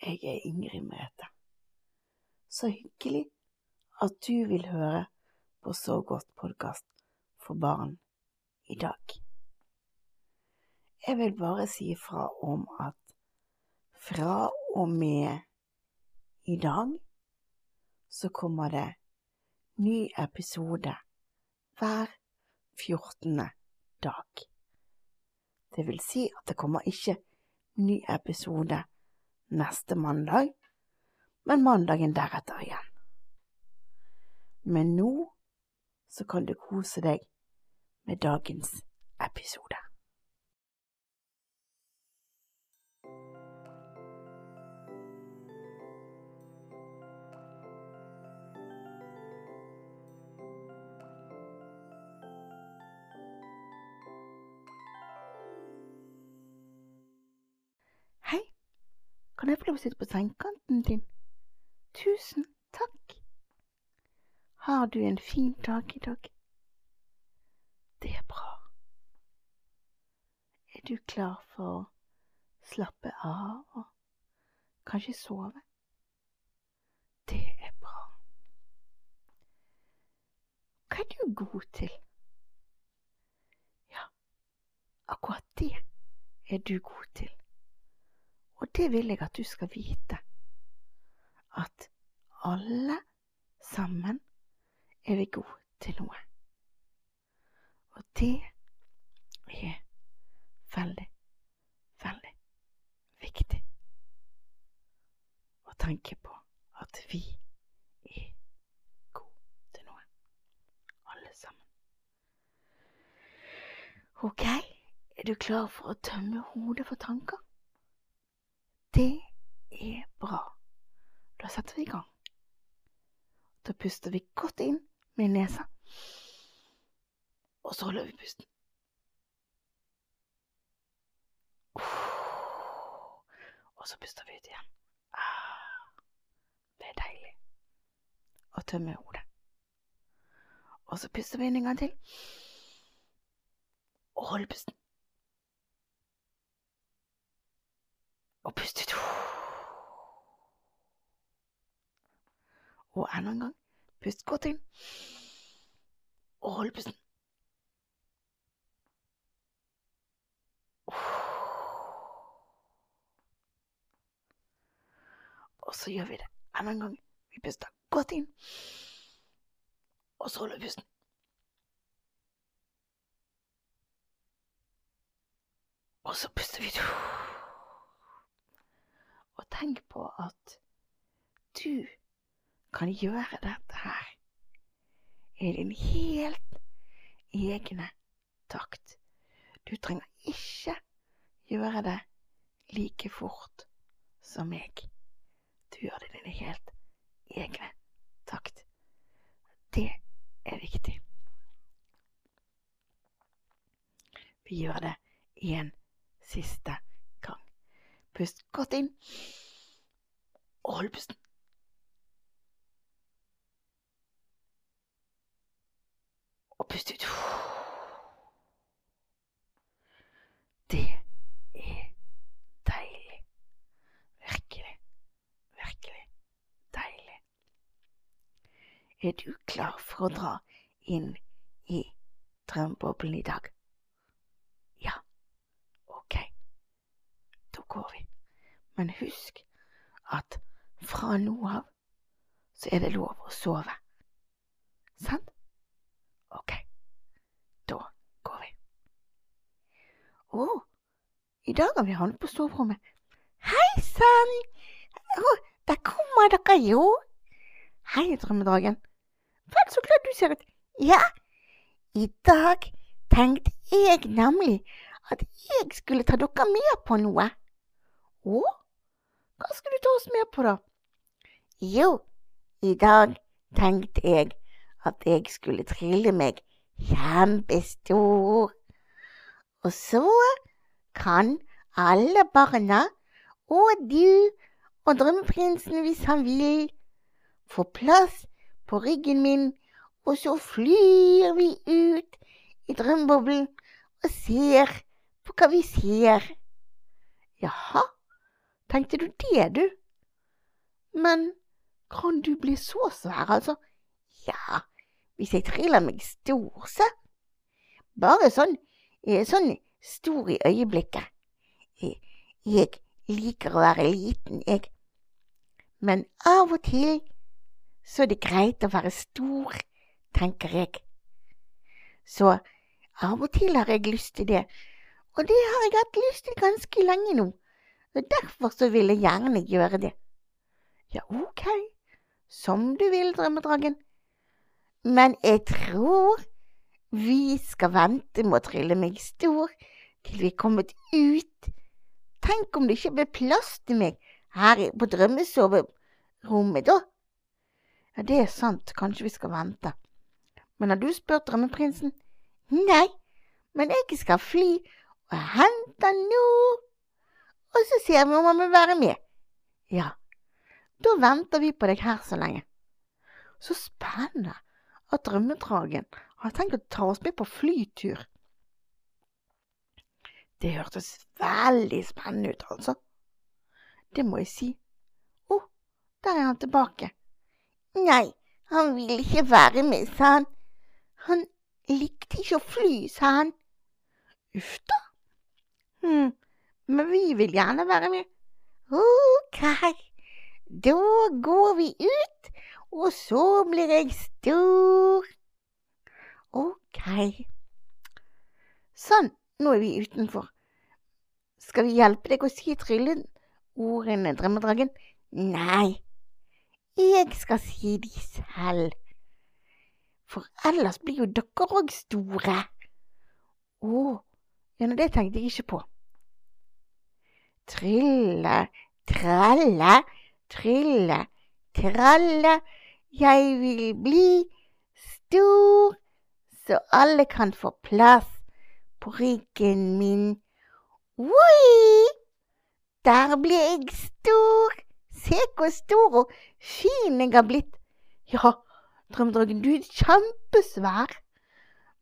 Jeg er Ingrid Merete. Så hyggelig at du vil høre på Så godt podkast for barn i dag. Jeg vil bare si fra om at fra og med i dag så kommer det ny episode hver 14. dag. Det vil si at det kommer ikke ny episode neste mandag, men mandagen deretter igjen. Men nå så kan du kose deg med dagens episode. Jeg få lov å sitte på sengekanten din? Tusen takk. Har du en fin dag i dag? Det er bra. Er du klar for å slappe av og kanskje sove? Det er bra. Hva er du god til? Ja, akkurat det er du god til. Og det vil jeg at du skal vite, at alle sammen er vi gode til noe. Og det er veldig, veldig viktig å tenke på at vi er gode til noe, alle sammen. Ok, er du klar for å tømme hodet for tanker? Det er bra. Da setter vi i gang. Da puster vi godt inn med nesa, og så holder vi pusten. Og så puster vi ut igjen. Det er deilig å tømme hodet. Og så puster vi inn en gang til, og holder pusten. Og pust ut. Og enda en gang. Pust godt inn. Og hold pusten. Og så gjør vi det enda en gang. Vi puster godt inn. Og så holder vi pusten. Og så puster vi. Og tenk på at du kan gjøre dette her i din helt egne takt. Du trenger ikke gjøre det like fort som meg. Du gjør det i din helt egne takt. Det er viktig. Vi gjør det en siste gang. Pust godt inn, og hold pusten. Og pust ut. Det er deilig. Virkelig, virkelig deilig. Er du klar for å dra inn i drømmeboblen i dag? Ja, ok, da går vi. Men husk at fra nå av så er det lov å sove. Sant? Ok, da går vi. Å, i dag har vi havnet på soverommet. Hei sann! Oh, der kommer dere jo. Hei, drømmedragen. Vel, så glad du ser ut. Ja, i dag tenkte jeg nemlig at jeg skulle ta dere med på noe. Å, hva skal du ta oss med på, da? Jo, i dag tenkte jeg at jeg skulle trille meg kjempestor. Og så kan alle barna, og du og drømmeprinsen hvis han vil, få plass på ryggen min, og så flyr vi ut i drømmeboblen og ser på hva vi ser. Jaha, tenkte du det, du? Men kan du bli så svær, altså? Ja, hvis jeg triller meg stor, så. Bare sånn, eh, sånn stor i øyeblikket. Jeg, jeg liker å være liten, jeg. Men av og til så er det greit å være stor, tenker jeg. Så av og til har jeg lyst til det, og det har jeg hatt lyst til ganske lenge nå, og derfor så vil jeg gjerne gjøre det. Ja, ok, som du vil, drømmedragen, men jeg tror vi skal vente med å trylle meg stor til vi er kommet ut. Tenk om det ikke blir plass til meg her på drømmesoverommet, da? Ja, det er sant, kanskje vi skal vente. Men har du spurt drømmeprinsen? Nei, men jeg skal fly og hente nå. Og så ser vi om han vil være med. Ja, da venter vi på deg her så lenge. Så spennende at drømmedragen har tenkt å ta oss med på flytur. Det hørtes veldig spennende ut, altså. Det må jeg si. Å, oh, der er han tilbake. Nei, han vil ikke være med, sa han. Han likte ikke å fly, sa han. Uff da. Hm, men vi vil gjerne være med. Ok, da går vi ut og så blir jeg stor. Ok. Sånn, nå er vi utenfor. Skal vi hjelpe deg å si trylleordene, drømmedragen? Nei, jeg skal si de selv. For ellers blir jo dere òg store. Å, ja, det tenkte jeg ikke på. Trylle, tralle, trille, tralle, jeg vil bli stor, så alle kan få plass på ryggen min. Oi, der ble jeg stor. Se hvor stor og fin jeg har blitt. Ja, Drømmedragen, du er kjempesvær.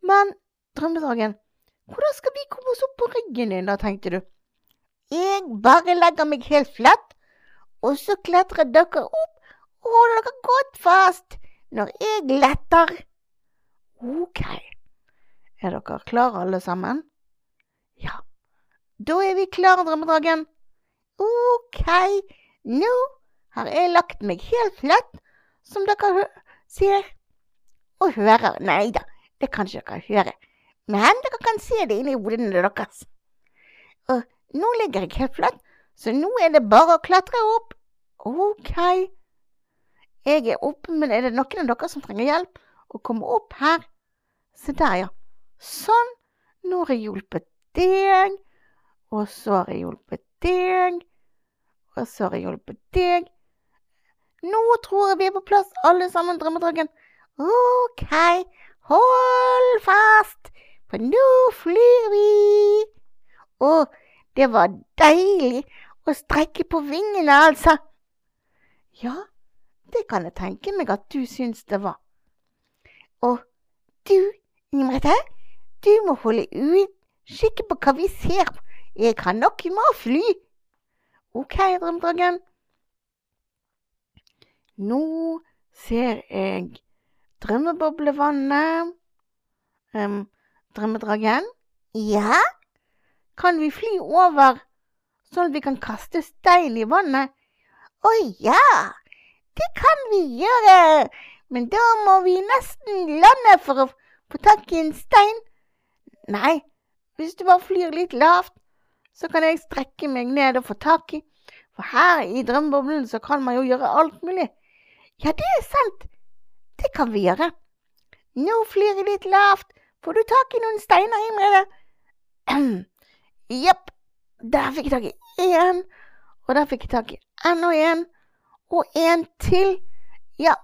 Men Drømmedragen, hvordan skal vi komme oss opp på ryggen din, da, tenkte du. Jeg bare legger meg helt flatt, og så klatrer dere opp og holder dere godt fast når jeg letter. Ok, er dere klare alle sammen? Ja, da er vi klare, drømmedragen. Ok, nå har jeg lagt meg helt flatt, som dere ser og hører. Nei da, det kan ikke dere høre, men dere kan se det inni hodene deres. Og nå ligger jeg helt flatt, så nå er det bare å klatre opp. Ok. Jeg er oppe, men er det noen av dere som trenger hjelp å komme opp her? Se der, ja. Sånn. Nå har jeg hjulpet deg, og så har jeg hjulpet deg, og så har jeg hjulpet deg. Nå tror jeg vi er på plass, alle sammen, Drømmedragen. Ok, hold fast, for nå flyr vi. Å, det var deilig å strekke på vingene, altså. Ja, det kan jeg tenke meg at du syns det var. Og du, Imrete, du må holde ut. Skikke på hva vi ser. Jeg har nok med å fly. Ok, Drømmedragen. Nå ser jeg drømmeboblevannet. Um, drømmedragen? Ja? Kan vi fly over sånn at vi kan kaste stein i vannet? Å ja! Det kan vi gjøre, men da må vi nesten lande for å få tak i en stein. Nei, hvis du bare flyr litt lavt, så kan jeg strekke meg ned og få tak i. For her i drømmeboblen så kan man jo gjøre alt mulig. Ja, det er sant. Det kan vi gjøre. Nå flyr jeg litt lavt. Får du tak i noen steiner, Imre? Jepp. Der fikk jeg tak i én, og der fikk jeg tak i enda en og en til. Ja,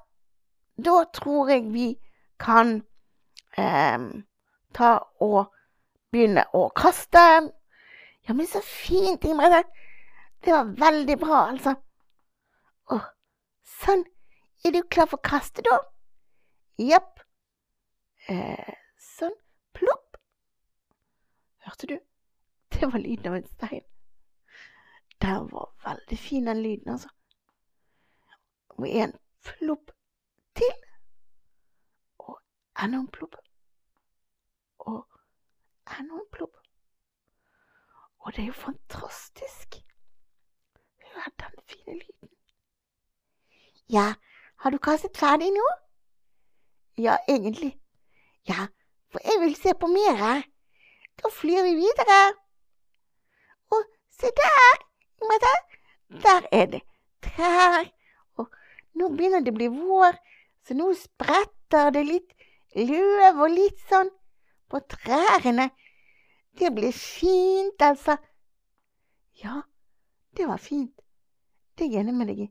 da tror jeg vi kan eh, ta og begynne å kaste. Ja, men så fint, Imre. Det var veldig bra, altså. Å, sånn. Er du klar for å kaste, da? Jepp. Eh, sånn. Plopp. Hørte du? Det var lyden av en stein. Den var veldig fin, den lyden, altså. Og en plopp til. Og enda en plopp. Og enda en plopp. Og det er jo fantastisk. Hør den fine lyden. Ja, har du kastet ferdig nå? Ja, egentlig. Ja, for jeg vil se på mer. Da flyr vi videre. Se der, der er det trær. Og nå begynner det å bli vår, så nå spretter det litt løv og litt sånn på trærne. Det blir fint, altså. Ja, det var fint. Det er jeg enig med deg i.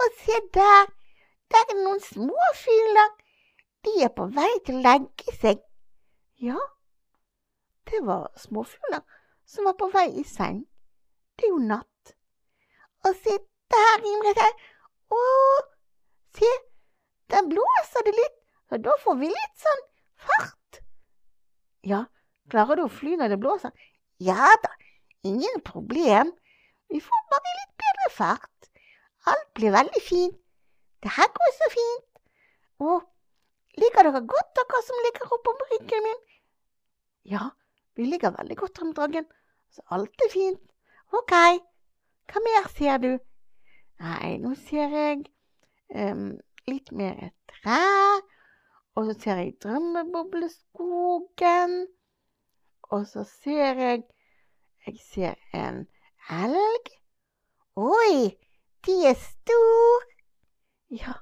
Og se der, der er det noen småfugler. De er på vei til å legge seg. Ja, det var småfugler som var på vei i seng. Det er jo natt. Og se der, Imre. Å, se, der blåser det litt, og da får vi litt sånn fart. Ja, klarer du å fly når det blåser? Ja da, ingen problem. Vi får bare litt bedre fart. Alt blir veldig fint. Det her går så fint. Å, liker dere godt, dere som ligger oppå ryggen min? Ja, vi ligger veldig godt om dagen, så alt er fint. Ok, hva mer ser du? Nei, nå ser jeg um, litt mer et tre, og så ser jeg drømmebobleskogen, og så ser jeg Jeg ser en elg. Oi, de er store! Ja,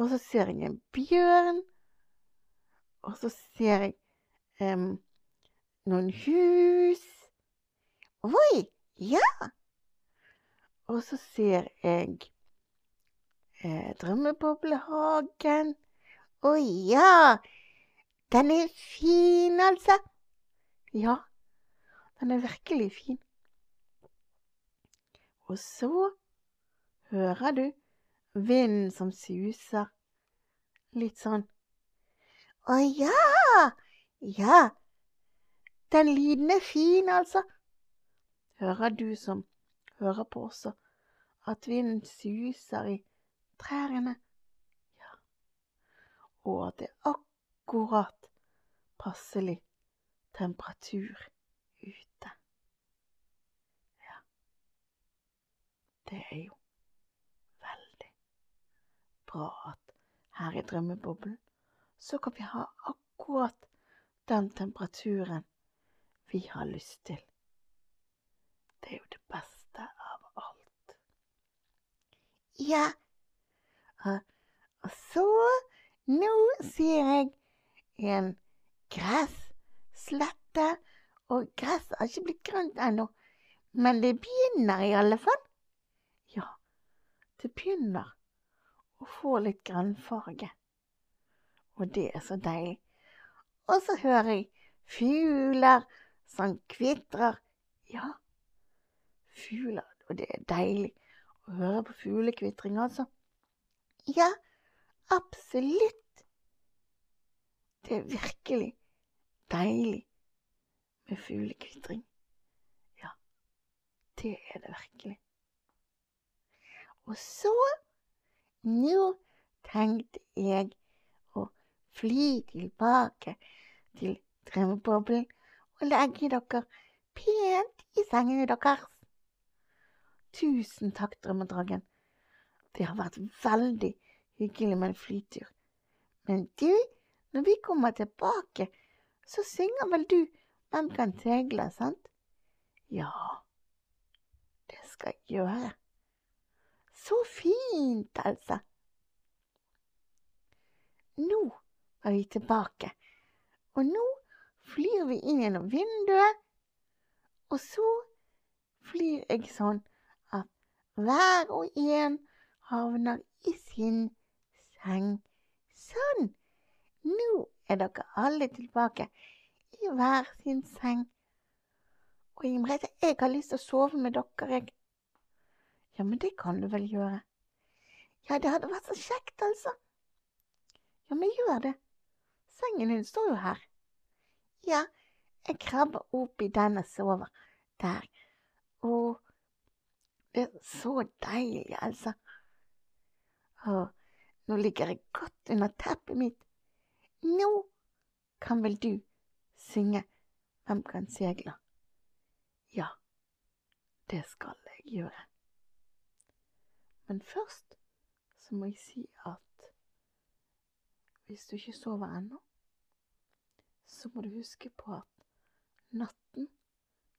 og så ser jeg en bjørn, og så ser jeg um, noen hus. Oi, ja! Og så ser jeg eh, Drømmeboblehagen. Å ja! Den er fin, altså. Ja, den er virkelig fin. Og så hører du vinden som suser. Litt sånn. Å ja! Ja, den lyden er fin, altså. Hører du som hører på også, at vinden suser i trærne? Ja. Og at det er akkurat passelig temperatur ute. Ja. Det er jo veldig bra at her i drømmeboblen så kan vi ha akkurat den temperaturen vi har lyst til. Det er jo det beste av alt. Ja, og så Nå ser jeg en gresslette, og gresset har ikke blitt grønt ennå, men det begynner i alle fall. Ja, det begynner å få litt grønnfarge, og det er så deilig. Og så hører jeg fugler som kvitrer. Ja, fugler, og det er deilig å høre på fuglekvitring, altså. Ja, absolutt. Det er virkelig deilig med fuglekvitring. Ja, det er det virkelig. Og så, nå tenkte jeg å fly tilbake til drømmeboblen og legge dere pent i sengene deres. Tusen takk, Drømmedragen. Det har vært veldig hyggelig med en flytur. Men du, når vi kommer tilbake, så synger vel du Hvem kan tegle, sant? Ja, det skal jeg gjøre. Så fint, altså. Nå er vi tilbake, og nå flyr vi inn gjennom vinduet, og så flyr jeg sånn hver og en havner i sin seng. Sånn. Nå er dere alle tilbake i hver sin seng. Og Imrete, jeg har lyst til å sove med dere, jeg. Ja, men det kan du vel gjøre. Ja, det hadde vært så kjekt, altså. Ja, men gjør det. Sengen din står jo her. Ja, jeg krabber opp i den og sover der. Og det er så deilig, altså. Å, nå ligger jeg godt under teppet mitt. Nå kan vel du synge Hvem kan segle? Ja, det skal jeg gjøre. Men først så må jeg si at hvis du ikke sover ennå, så må du huske på at natten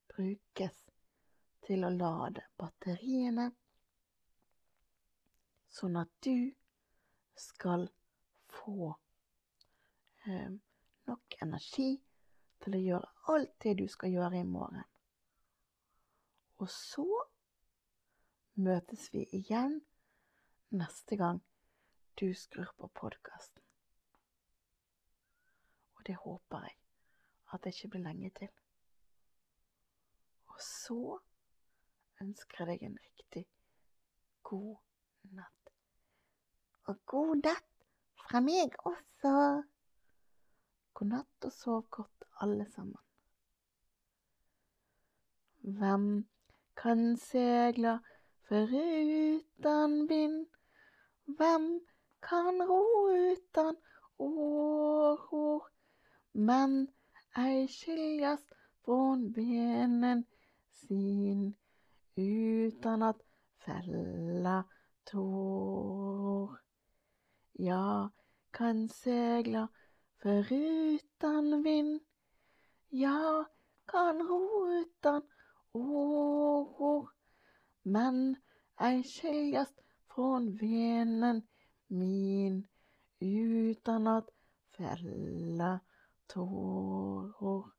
brukes til å lade batteriene, sånn at du skal få eh, nok energi til å gjøre alt det du skal gjøre i morgen. Og så møtes vi igjen neste gang du skrur på podkasten. Og det håper jeg at det ikke blir lenge til. Og så ønsker deg en riktig god natt. Og god natt fra meg også. God natt og sov godt, alle sammen. Hvem kan segle foruten vind? Hvem kan ro utan åror? Men ei skiljas från benen sin utan att fälla tår. Jag kan segla Förutan vind, jag kan ro utan åror, men ej skiljas från venen min utan att fälla tårar.